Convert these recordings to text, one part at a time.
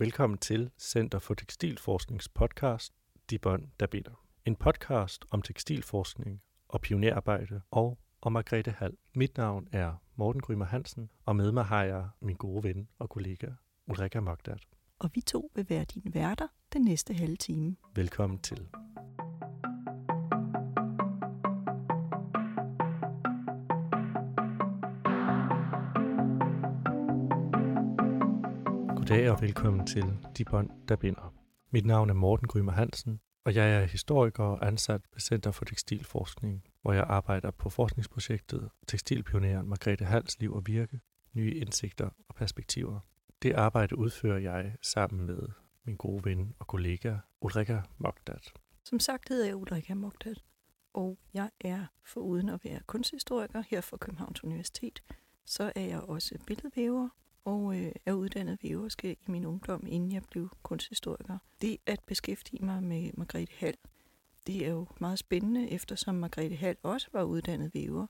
Velkommen til Center for Tekstilforsknings podcast De Bånd, der binder. En podcast om tekstilforskning og pionerarbejde og om Margrethe Hall. Mit navn er Morten Grymer Hansen, og med mig har jeg min gode ven og kollega Ulrika Mogdat. Og vi to vil være dine værter den næste halve time. Velkommen til. Goddag og velkommen til De Bånd, der binder. Mit navn er Morten Grymer Hansen, og jeg er historiker og ansat ved Center for Tekstilforskning, hvor jeg arbejder på forskningsprojektet Tekstilpioneren Margrethe Hals liv og virke, nye indsigter og perspektiver. Det arbejde udfører jeg sammen med min gode ven og kollega Ulrika Mogdat. Som sagt hedder jeg Ulrika Mogdat, og jeg er foruden at være kunsthistoriker her fra Københavns Universitet, så er jeg også billedvæver og øh, er uddannet væverske i min ungdom, inden jeg blev kunsthistoriker. Det at beskæftige mig med Margrethe Hall, det er jo meget spændende, eftersom Margrethe Hall også var uddannet væver,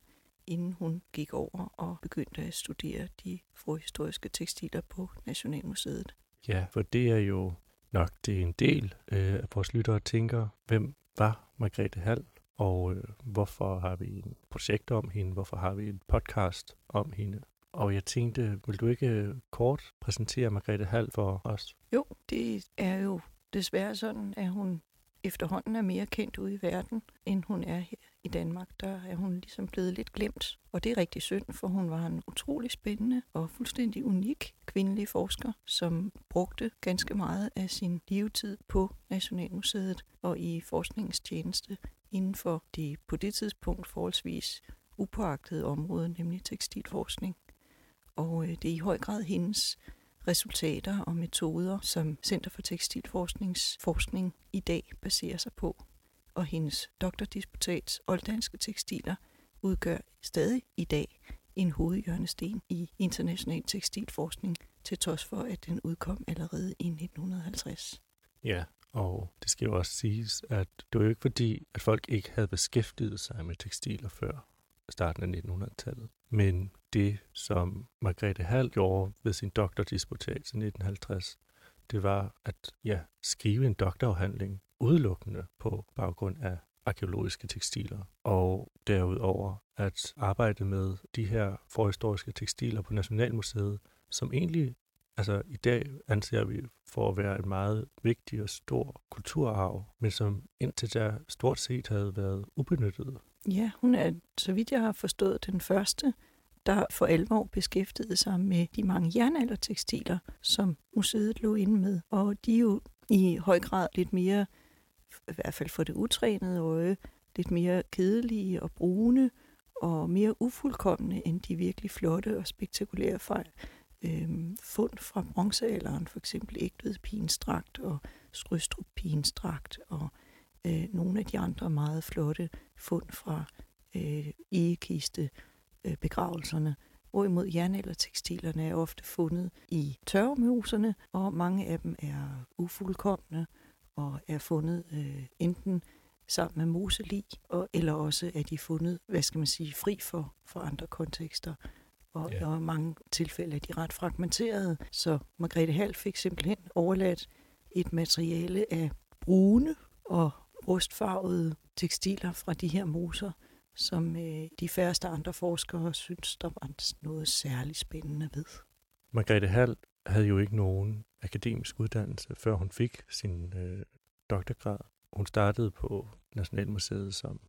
inden hun gik over og begyndte at studere de forhistoriske tekstiler på Nationalmuseet. Ja, for det er jo nok det er en del øh, af vores lyttere tænker, hvem var Margrethe Hall, og øh, hvorfor har vi et projekt om hende, hvorfor har vi en podcast om hende. Og jeg tænkte, vil du ikke øh, kort præsentere Margrethe Hall for os? Jo, det er jo desværre sådan, at hun efterhånden er mere kendt ude i verden, end hun er her i Danmark. Der er hun ligesom blevet lidt glemt. Og det er rigtig synd, for hun var en utrolig spændende og fuldstændig unik kvindelig forsker, som brugte ganske meget af sin levetid på Nationalmuseet og i forskningstjeneste inden for det på det tidspunkt forholdsvis upåagtede område, nemlig tekstilforskning. Og øh, det er i høj grad hendes resultater og metoder, som Center for Tekstilforsknings forskning i dag baserer sig på. Og hendes doktordisputats Olddanske Tekstiler udgør stadig i dag en hovedhjørnesten i international tekstilforskning, til trods for, at den udkom allerede i 1950. Ja, og det skal jo også siges, at det var jo ikke fordi, at folk ikke havde beskæftiget sig med tekstiler før starten af 1900-tallet. Men det, som Margrethe Hall gjorde ved sin doktordisputat i 1950, det var at ja, skrive en doktorafhandling udelukkende på baggrund af arkeologiske tekstiler, og derudover at arbejde med de her forhistoriske tekstiler på Nationalmuseet, som egentlig altså i dag anser vi for at være en meget vigtig og stor kulturarv, men som indtil da stort set havde været ubenyttet. Ja, hun er, så vidt jeg har forstået, den første, der for alvor beskæftigede sig med de mange jernaldertekstiler, som museet lå inde med. Og de er jo i høj grad lidt mere, i hvert fald for det utrænede øje, lidt mere kedelige og brune og mere ufuldkommende end de virkelig flotte og spektakulære fejl. Øhm, fund fra bronzealderen, for eksempel Ægtved Pinstrakt og Skrystrup Pigenstrakt og øh, nogle af de andre meget flotte fund fra øh, egekiste begravelserne. Hvorimod jernaldertekstilerne er ofte fundet i tørvemoserne, og mange af dem er ufuldkommende og er fundet øh, enten sammen med moselig, og, eller også er de fundet, hvad skal man sige, fri for, for andre kontekster. Og ja. i mange tilfælde er de ret fragmenterede, så Margrethe Hall fik simpelthen overladt et materiale af brune og rustfarvede tekstiler fra de her moser, som øh, de færreste andre forskere synes, der var noget særligt spændende ved. Margrethe Hall havde jo ikke nogen akademisk uddannelse, før hun fik sin øh, doktorgrad. Hun startede på Nationalmuseet som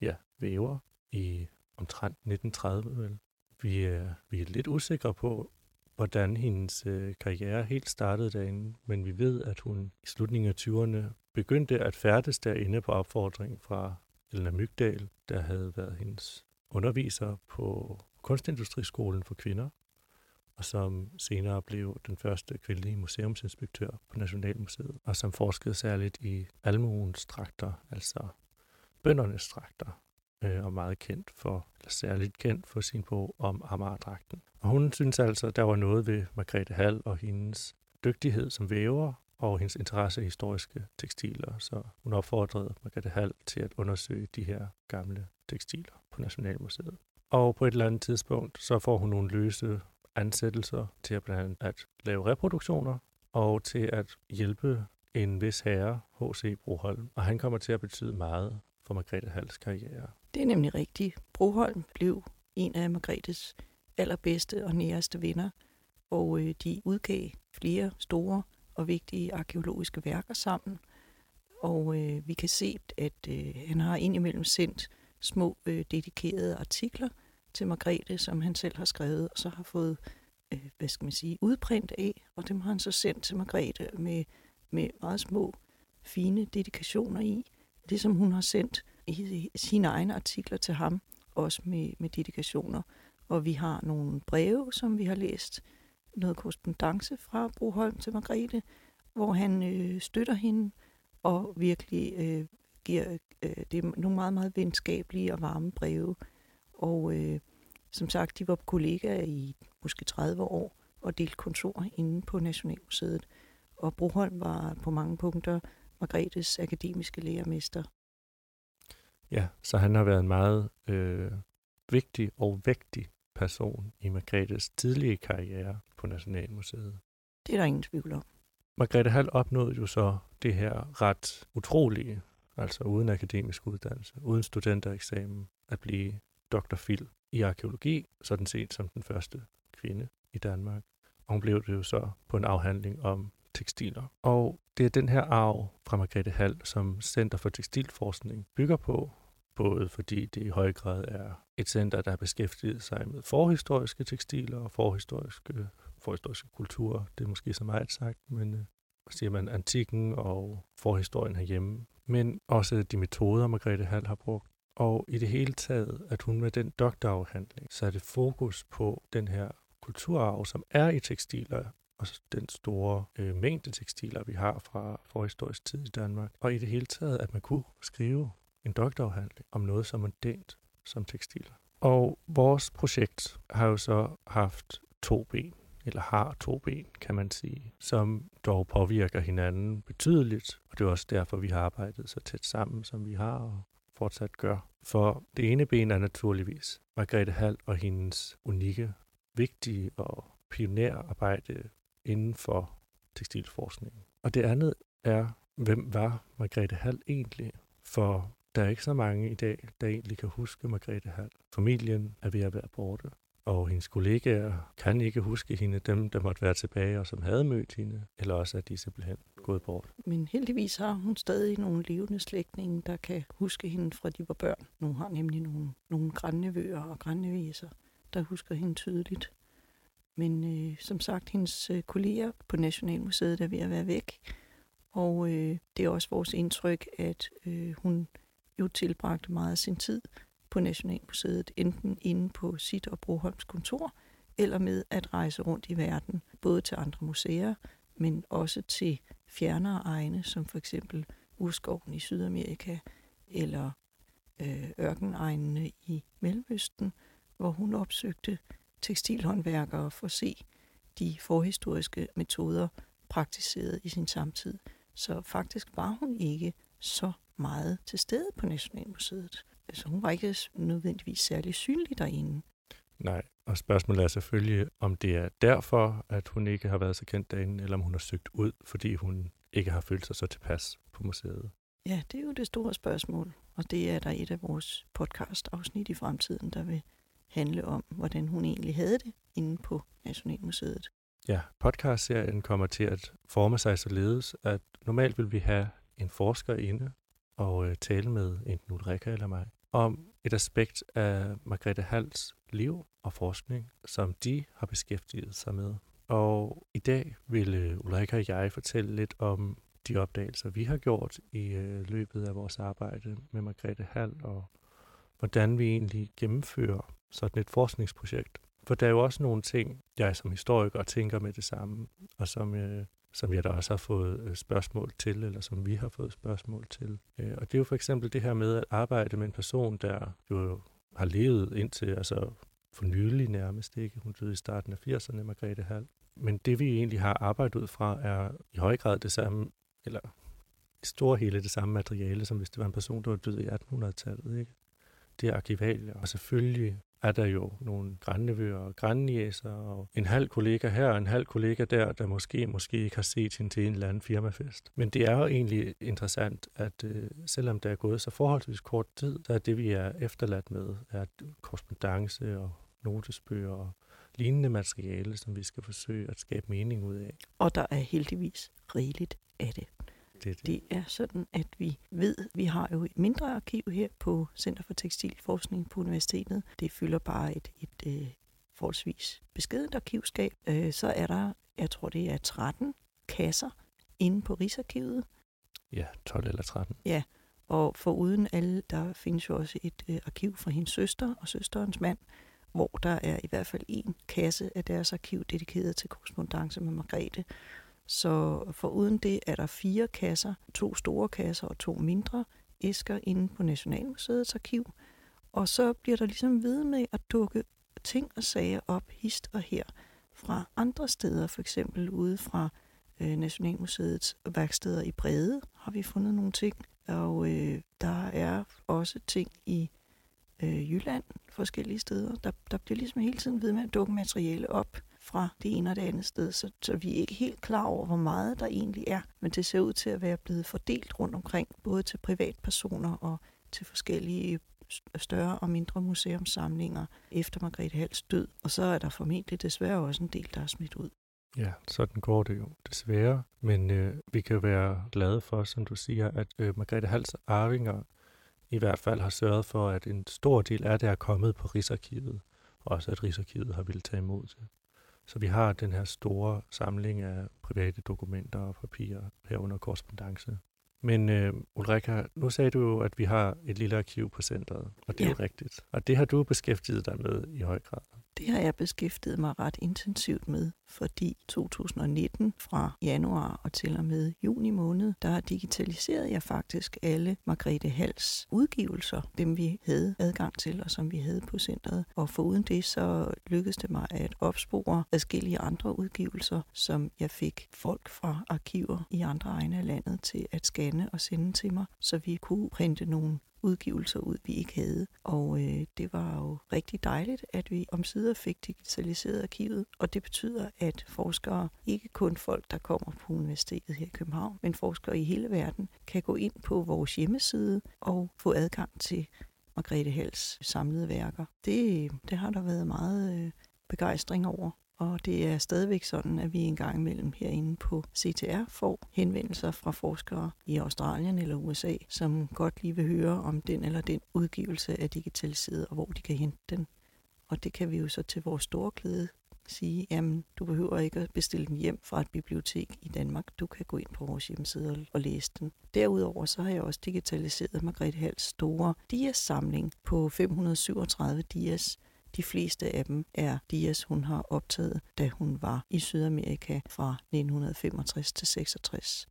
ja, væver i omtrent 1930. Vel. Vi, er, vi er lidt usikre på, hvordan hendes øh, karriere helt startede derinde, men vi ved, at hun i slutningen af 20'erne begyndte at færdes derinde på opfordring fra Elna Mygdal, der havde været hendes underviser på Kunstindustriskolen for kvinder, og som senere blev den første kvindelige museumsinspektør på Nationalmuseet, og som forskede særligt i almuens trakter, altså bøndernes trakter, øh, og meget kendt for, eller særligt kendt for sin bog om Amagerdragten. Og hun synes altså, at der var noget ved Margrethe Hall og hendes dygtighed som væver, og hendes interesse i historiske tekstiler, så hun opfordrede Margrethe Hall til at undersøge de her gamle tekstiler på Nationalmuseet. Og på et eller andet tidspunkt, så får hun nogle løse ansættelser til at blandt andet at lave reproduktioner og til at hjælpe en vis herre, H.C. Broholm. Og han kommer til at betyde meget for Margrethe Hals karriere. Det er nemlig rigtigt. Broholm blev en af Margrethes allerbedste og næreste venner, og øh, de udgav flere store og vigtige arkeologiske værker sammen. Og øh, vi kan se, at øh, han har indimellem sendt små øh, dedikerede artikler til Margrethe, som han selv har skrevet, og så har fået, øh, hvad skal man sige, udprint af, og dem har han så sendt til Margrethe med, med meget små, fine dedikationer i. Det, som hun har sendt i sine egne artikler til ham, også med, med dedikationer. Og vi har nogle breve, som vi har læst, noget korrespondence fra Broholm til Margrethe, hvor han øh, støtter hende og virkelig øh, giver øh, det er nogle meget, meget venskabelige og varme breve. Og øh, som sagt, de var kollegaer i måske 30 år og delte kontor inde på Nationalmuseet. Og Broholm var på mange punkter Margrethes akademiske lærermester. Ja, så han har været en meget øh, vigtig og vægtig person i Margrethes tidlige karriere på Nationalmuseet. Det er der ingen tvivl om. Margrethe Hall opnåede jo så det her ret utrolige, altså uden akademisk uddannelse, uden studentereksamen, at blive Dr. Phil i arkeologi, sådan set som den første kvinde i Danmark. Og hun blev det jo så på en afhandling om tekstiler. Og det er den her arv fra Margrethe Hall, som Center for Tekstilforskning bygger på, både fordi det i høj grad er et center, der har beskæftiget sig med forhistoriske tekstiler og forhistoriske, forhistoriske kulturer. Det er måske så meget sagt, men øh, siger man antikken og forhistorien herhjemme. Men også de metoder, Margrethe Hall har brugt. Og i det hele taget, at hun med den doktorafhandling satte fokus på den her kulturarv, som er i tekstiler, og den store øh, mængde tekstiler, vi har fra forhistorisk tid i Danmark. Og i det hele taget, at man kunne skrive en doktorafhandling om noget så mondænt som tekstiler. Og vores projekt har jo så haft to ben, eller har to ben, kan man sige, som dog påvirker hinanden betydeligt. Og det er også derfor, vi har arbejdet så tæt sammen, som vi har og fortsat gør. For det ene ben er naturligvis Margrethe Hall og hendes unikke, vigtige og pionerarbejde inden for tekstilforskningen. Og det andet er, hvem var Margrethe Hall egentlig? For der er ikke så mange i dag, der egentlig kan huske Margrethe Hall. Familien er ved at være borte, og hendes kollegaer kan ikke huske hende, dem der måtte være tilbage og som havde mødt hende, eller også er de simpelthen gået bort. Men heldigvis har hun stadig nogle levende slægtninge, der kan huske hende fra de var børn. Nu har nemlig nogle, nogle grænnevøer og grænneviser, der husker hende tydeligt. Men øh, som sagt, hendes øh, kolleger på Nationalmuseet er ved at være væk. Og øh, det er også vores indtryk, at øh, hun jo tilbragte meget af sin tid på Nationalmuseet, enten inde på sit og Broholms kontor, eller med at rejse rundt i verden, både til andre museer, men også til fjernere egne, som for eksempel urskoven i Sydamerika, eller øh, ørkenegnene i Mellemøsten, hvor hun opsøgte tekstilhåndværkere for at se de forhistoriske metoder praktiseret i sin samtid. Så faktisk var hun ikke så meget til stede på Nationalmuseet. Altså hun var ikke nødvendigvis særlig synlig derinde. Nej, og spørgsmålet er selvfølgelig, om det er derfor, at hun ikke har været så kendt derinde, eller om hun har søgt ud, fordi hun ikke har følt sig så tilpas på museet. Ja, det er jo det store spørgsmål, og det er der et af vores podcast-afsnit i fremtiden, der vil handle om, hvordan hun egentlig havde det inde på Nationalmuseet. Ja, podcastserien kommer til at forme sig således, at normalt vil vi have en forsker inde og øh, tale med enten Ulrika eller mig om et aspekt af Margrethe Hals liv og forskning, som de har beskæftiget sig med. Og i dag vil øh, Ulrika og jeg fortælle lidt om de opdagelser, vi har gjort i øh, løbet af vores arbejde med Margrethe Hall, og hvordan vi egentlig gennemfører sådan et forskningsprojekt. For der er jo også nogle ting, jeg som historiker tænker med det samme, og som, øh, som jeg da også har fået øh, spørgsmål til, eller som vi har fået spørgsmål til. Øh, og det er jo for eksempel det her med at arbejde med en person, der jo har levet indtil, altså for nylig nærmest, ikke? Hun døde i starten af 80'erne, Margrethe Hall. Men det vi egentlig har arbejdet ud fra, er i høj grad det samme, eller i store hele det samme materiale, som hvis det var en person, der var død i 1800-tallet. Ikke? Det er arkivalier, og selvfølgelig er der jo nogle grandnevøer og grandniæser og en halv kollega her og en halv kollega der, der måske måske ikke har set hende til en eller anden firmafest. Men det er jo egentlig interessant, at øh, selvom der er gået så forholdsvis kort tid, så er det, vi er efterladt med, er korrespondence og notesbøger og lignende materiale, som vi skal forsøge at skabe mening ud af. Og der er heldigvis rigeligt af det. Det er, det. er sådan, at vi ved, vi har jo et mindre arkiv her på Center for Tekstilforskning på universitetet. Det fylder bare et, et, et øh, forholdsvis beskedent arkivskab. Øh, så er der, jeg tror det er 13 kasser inde på Rigsarkivet. Ja, 12 eller 13. Ja, og for uden alle, der findes jo også et øh, arkiv fra hendes søster og søsterens mand, hvor der er i hvert fald en kasse af deres arkiv dedikeret til korrespondence med Margrethe. Så for uden det er der fire kasser, to store kasser og to mindre æsker inde på Nationalmuseets arkiv. Og så bliver der ligesom ved med at dukke ting og sager op hist og her fra andre steder, for eksempel ude fra øh, Nationalmuseets værksteder i Brede har vi fundet nogle ting, og øh, der er også ting i øh, Jylland forskellige steder. Der, der bliver ligesom hele tiden ved med at dukke materiale op fra det ene og det andet sted, så, så vi er ikke helt klar over, hvor meget der egentlig er. Men det ser ud til at være blevet fordelt rundt omkring, både til privatpersoner og til forskellige øh, større og mindre museumsamlinger efter Margrethe Hals død. Og så er der formentlig desværre også en del, der er smidt ud. Ja, sådan går det jo desværre. Men øh, vi kan være glade for, som du siger, at øh, Margrethe Hals arvinger i hvert fald har sørget for, at en stor del af det er kommet på Rigsarkivet. Også at Rigsarkivet har ville tage imod det. Så vi har den her store samling af private dokumenter og papirer herunder korrespondence. Men øh, Ulrika, nu sagde du jo, at vi har et lille arkiv på centret, og det ja. er jo rigtigt. Og det har du beskæftiget dig med i høj grad. Det har jeg beskæftiget mig ret intensivt med, fordi 2019 fra januar og til og med juni måned, der digitaliserede jeg faktisk alle Margrethe Hals udgivelser, dem vi havde adgang til og som vi havde på centret. Og foruden det, så lykkedes det mig at opspore forskellige andre udgivelser, som jeg fik folk fra arkiver i andre egne af landet til at scanne og sende til mig, så vi kunne printe nogle udgivelser ud, vi ikke havde. Og øh, det var jo rigtig dejligt, at vi omsider fik digitaliseret arkivet. Og det betyder, at forskere, ikke kun folk, der kommer på universitetet her i København, men forskere i hele verden, kan gå ind på vores hjemmeside og få adgang til Margrethe Hals samlede værker. Det, det har der været meget øh, begejstring over. Og det er stadigvæk sådan, at vi en gang imellem herinde på CTR får henvendelser fra forskere i Australien eller USA, som godt lige vil høre om den eller den udgivelse er digitaliseret, og hvor de kan hente den. Og det kan vi jo så til vores store glæde sige, jamen du behøver ikke at bestille den hjem fra et bibliotek i Danmark. Du kan gå ind på vores hjemmeside og læse den. Derudover så har jeg også digitaliseret Margrethe Hals store dias-samling på 537 dias, de fleste af dem er dias, hun har optaget, da hun var i Sydamerika fra 1965 til 66.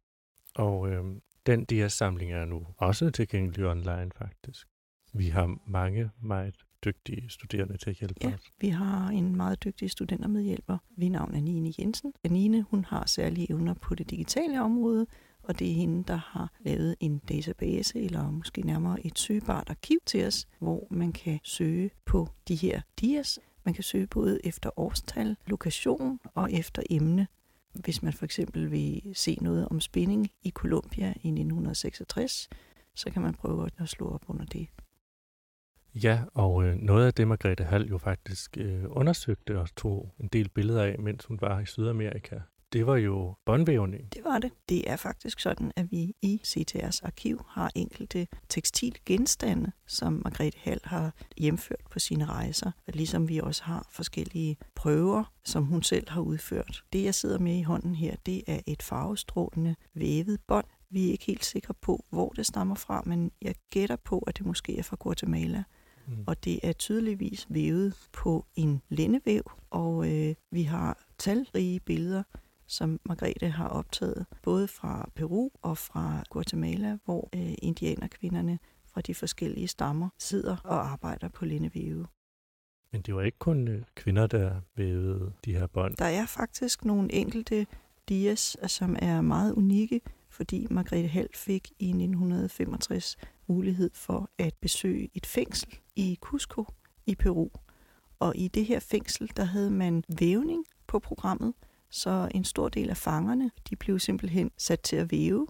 Og øh, den dias-samling er nu også tilgængelig online faktisk. Vi har mange meget dygtige studerende til at hjælpe ja, os. vi har en meget dygtig studentermedhjælper ved navn af Nine Jensen. Nine hun har særlige evner på det digitale område, og det er hende, der har lavet en database, eller måske nærmere et søgbart arkiv til os, hvor man kan søge på de her dias. Man kan søge både efter årstal, lokation og efter emne. Hvis man for eksempel vil se noget om spænding i Colombia i 1966, så kan man prøve at slå op under det. Ja, og øh, noget af det, Margrethe Hall jo faktisk øh, undersøgte og tog en del billeder af, mens hun var i Sydamerika, det var jo båndvævning. Det var det. Det er faktisk sådan, at vi i CTR's arkiv har enkelte tekstilgenstande, som Margrethe Hall har hjemført på sine rejser, ligesom vi også har forskellige prøver, som hun selv har udført. Det, jeg sidder med i hånden her, det er et farvestrålende vævet bånd. Vi er ikke helt sikre på, hvor det stammer fra, men jeg gætter på, at det måske er fra Guatemala. Mm. Og det er tydeligvis vævet på en lændevæv, og øh, vi har talrige billeder som Margrethe har optaget, både fra Peru og fra Guatemala, hvor øh, indianerkvinderne fra de forskellige stammer sidder og arbejder på lindevæve. Men det var ikke kun øh, kvinder, der vævede de her bånd. Der er faktisk nogle enkelte dias, som er meget unikke, fordi Margrethe Hall fik i 1965 mulighed for at besøge et fængsel i Cusco i Peru. Og i det her fængsel, der havde man vævning på programmet, så en stor del af fangerne, de blev simpelthen sat til at væve.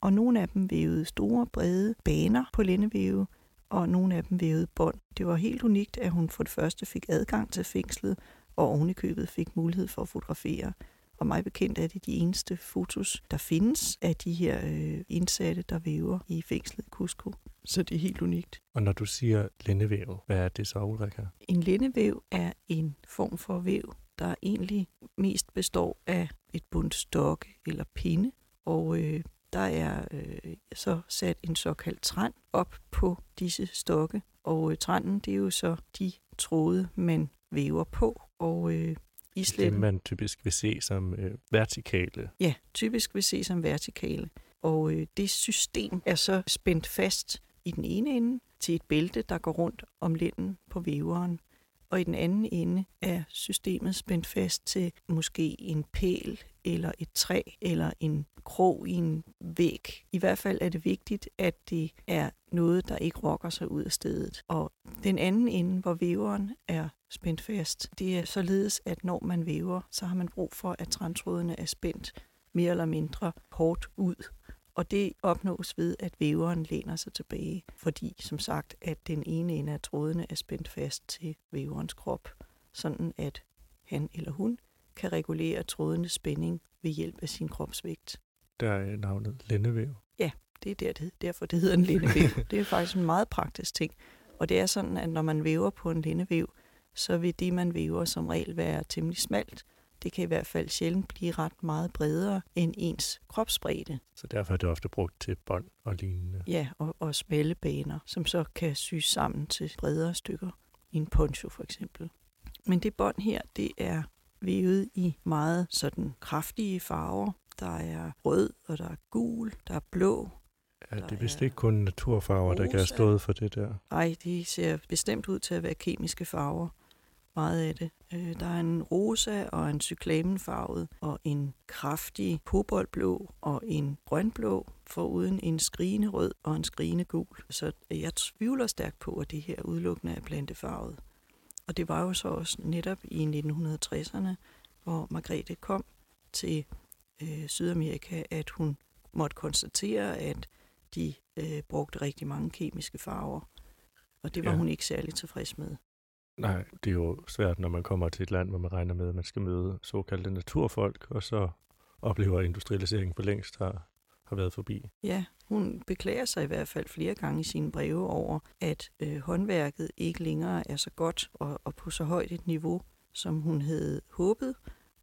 Og nogle af dem vævede store, brede baner på lændevæve, og nogle af dem vævede bånd. Det var helt unikt, at hun for det første fik adgang til fængslet, og ovenikøbet fik mulighed for at fotografere. Og mig bekendt er det de eneste fotos, der findes af de her øh, indsatte, der væver i fængslet i Cusco. Så det er helt unikt. Og når du siger lændevæv, hvad er det så, Ulrika? En lændevæv er en form for væv, der egentlig mest består af et bundt stokke eller pinde. Og øh, der er øh, så sat en såkaldt træn op på disse stokke. Og øh, trænden, det er jo så de tråde, man væver på. Og øh, islet. Det man typisk vil se som øh, vertikale. Ja, typisk vil se som vertikale. Og øh, det system er så spændt fast i den ene ende til et bælte, der går rundt om linden på væveren. Og i den anden ende er systemet spændt fast til måske en pæl eller et træ eller en krog i en væg. I hvert fald er det vigtigt, at det er noget, der ikke rokker sig ud af stedet. Og den anden ende, hvor væveren er spændt fast, det er således, at når man væver, så har man brug for, at træntrådene er spændt mere eller mindre hårdt ud. Og det opnås ved, at væveren læner sig tilbage, fordi som sagt, at den ene ende af trådene er spændt fast til væverens krop, sådan at han eller hun kan regulere trådenes spænding ved hjælp af sin kropsvægt. Der er navnet lændevæv. Ja, det er der, det, derfor, det hedder en lændevæv. det er faktisk en meget praktisk ting. Og det er sådan, at når man væver på en lændevæv, så vil det, man væver, som regel være temmelig smalt. Det kan i hvert fald sjældent blive ret meget bredere end ens kropsbredde. Så derfor er det ofte brugt til bånd og lignende. Ja, og, og smalle baner, som så kan syes sammen til bredere stykker. En poncho for eksempel. Men det bånd her, det er vævet i meget sådan kraftige farver. Der er rød, og der er gul, der er blå. Ja, det er vist ikke kun naturfarver, rosa. der kan have stået for det der. Nej, de ser bestemt ud til at være kemiske farver. Meget af det. Øh, der er en rosa og en cyklamenfarvet og en kraftig koboldblå og en grønblå, foruden en skrigende rød og en skrigende gul. Så jeg tvivler stærkt på, at det her udelukkende er plantefarvet. Og det var jo så også netop i 1960'erne, hvor Margrethe kom til øh, Sydamerika, at hun måtte konstatere, at de øh, brugte rigtig mange kemiske farver. Og det var ja. hun ikke særlig tilfreds med. Nej, det er jo svært, når man kommer til et land, hvor man regner med, at man skal møde såkaldte naturfolk, og så oplever industrialiseringen for længst har, har været forbi. Ja, hun beklager sig i hvert fald flere gange i sine breve over, at øh, håndværket ikke længere er så godt og, og på så højt et niveau, som hun havde håbet,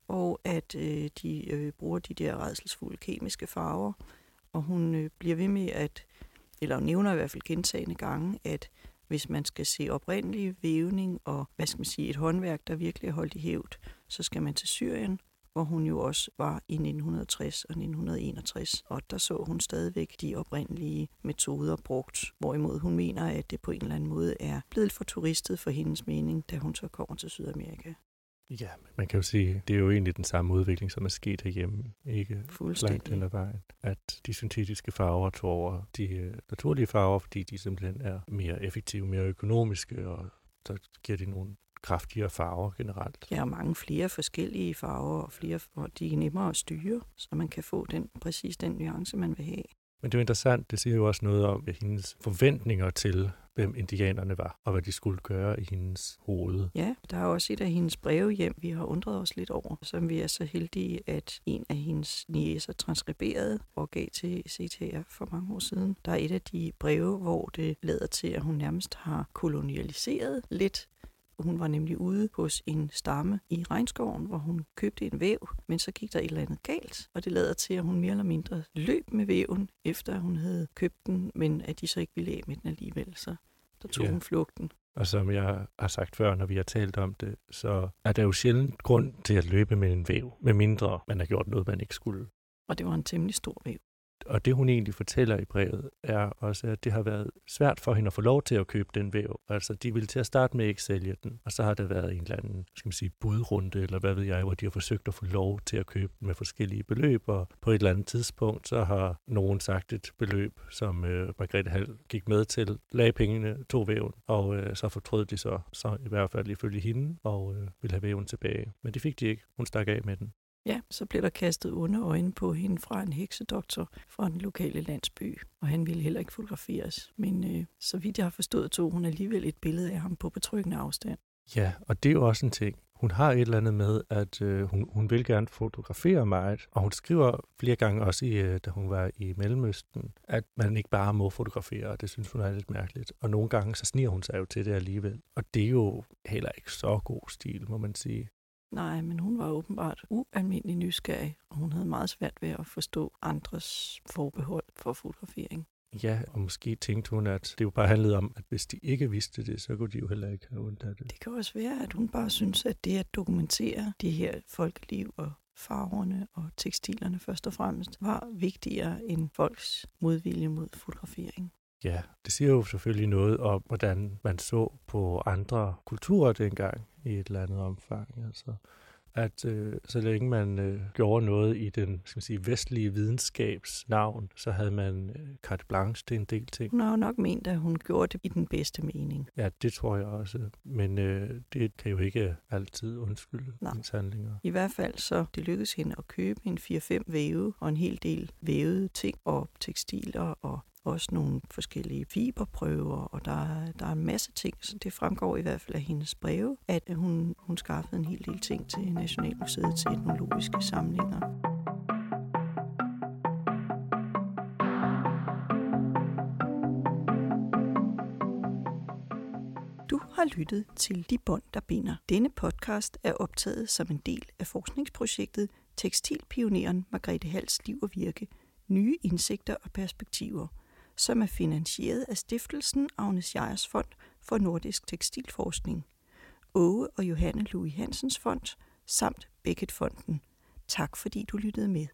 og at øh, de øh, bruger de der redselsfulde kemiske farver. Og hun øh, bliver ved med at, eller nævner i hvert fald gentagende gange, at hvis man skal se oprindelig vævning og hvad skal man sige, et håndværk, der virkelig er holdt i hævd, så skal man til Syrien, hvor hun jo også var i 1960 og 1961, og der så hun stadigvæk de oprindelige metoder brugt, hvorimod hun mener, at det på en eller anden måde er blevet for turistet for hendes mening, da hun så kommer til Sydamerika. Ja, man kan jo sige, det er jo egentlig den samme udvikling, som er sket herhjemme, ikke langt hen ad vejen. At de syntetiske farver tog over de øh, naturlige farver, fordi de simpelthen er mere effektive, mere økonomiske, og så giver de nogle kraftigere farver generelt. Ja, og mange flere forskellige farver, og, flere, og de er nemmere at styre, så man kan få den præcis den nuance, man vil have. Men det er jo interessant, det siger jo også noget om hendes forventninger til, hvem indianerne var, og hvad de skulle gøre i hendes hoved. Ja, der er også et af hendes breve hjem, vi har undret os lidt over, som vi er så heldige, at en af hendes niæser transkriberede og gav til CTR for mange år siden. Der er et af de breve, hvor det lader til, at hun nærmest har kolonialiseret lidt hun var nemlig ude hos en stamme i regnskoven, hvor hun købte en væv, men så gik der et eller andet galt, og det lader til, at hun mere eller mindre løb med væven, efter hun havde købt den, men at de så ikke ville af med den alligevel. Så der tog ja. hun flugten. Og som jeg har sagt før, når vi har talt om det, så er der jo sjældent grund til at løbe med en væv, med mindre man har gjort noget, man ikke skulle. Og det var en temmelig stor væv og det hun egentlig fortæller i brevet, er også, at det har været svært for hende at få lov til at købe den væv. Altså, de ville til at starte med ikke sælge den, og så har der været en eller anden, skal man sige, budrunde, eller hvad ved jeg, hvor de har forsøgt at få lov til at købe den med forskellige beløb, og på et eller andet tidspunkt, så har nogen sagt et beløb, som øh, Margrethe Hall gik med til, lagde pengene, tog væven, og øh, så fortrød de så, så i hvert fald ifølge hende, og øh, ville have væven tilbage. Men det fik de ikke. Hun stak af med den. Ja, så blev der kastet under øjne på hende fra en heksedoktor fra den lokale landsby, og han ville heller ikke fotograferes. Men øh, så vidt jeg har forstået, tog hun alligevel et billede af ham på betryggende afstand. Ja, og det er jo også en ting. Hun har et eller andet med, at øh, hun, hun vil gerne fotografere meget, og hun skriver flere gange også, i, øh, da hun var i Mellemøsten, at man ikke bare må fotografere, og det synes hun er lidt mærkeligt. Og nogle gange så sniger hun sig jo til det alligevel. Og det er jo heller ikke så god stil, må man sige. Nej, men hun var åbenbart ualmindelig nysgerrig, og hun havde meget svært ved at forstå andres forbehold for fotografering. Ja, og måske tænkte hun, at det jo bare handlede om, at hvis de ikke vidste det, så kunne de jo heller ikke have ondt af det. Det kan også være, at hun bare synes, at det at dokumentere det her folkeliv og farverne og tekstilerne først og fremmest var vigtigere end folks modvilje mod fotografering. Ja, det siger jo selvfølgelig noget om, hvordan man så på andre kulturer dengang i et eller andet omfang. Altså, at øh, så længe man øh, gjorde noget i den skal man sige, vestlige videnskabs navn, så havde man øh, carte blanche til en del ting. Hun har jo nok ment, at hun gjorde det i den bedste mening. Ja, det tror jeg også. Men øh, det kan jo ikke altid undskylde Nej. hendes handlinger. I hvert fald så det lykkedes hende at købe en 4-5 væve og en hel del vævede ting og tekstiler og også nogle forskellige fiberprøver, og der, der er en masse ting, så det fremgår i hvert fald af hendes breve, at hun, hun skaffede en hel del ting til Nationalmuseet til etnologiske samlinger. Du har lyttet til De Bånd, der binder. Denne podcast er optaget som en del af forskningsprojektet Tekstilpioneren Margrethe Hals liv og virke, nye indsigter og perspektiver, som er finansieret af Stiftelsen Agnes Jejers Fond for Nordisk Tekstilforskning, Åge og Johanne Louis Hansens Fond samt Beckett Fonden. Tak fordi du lyttede med.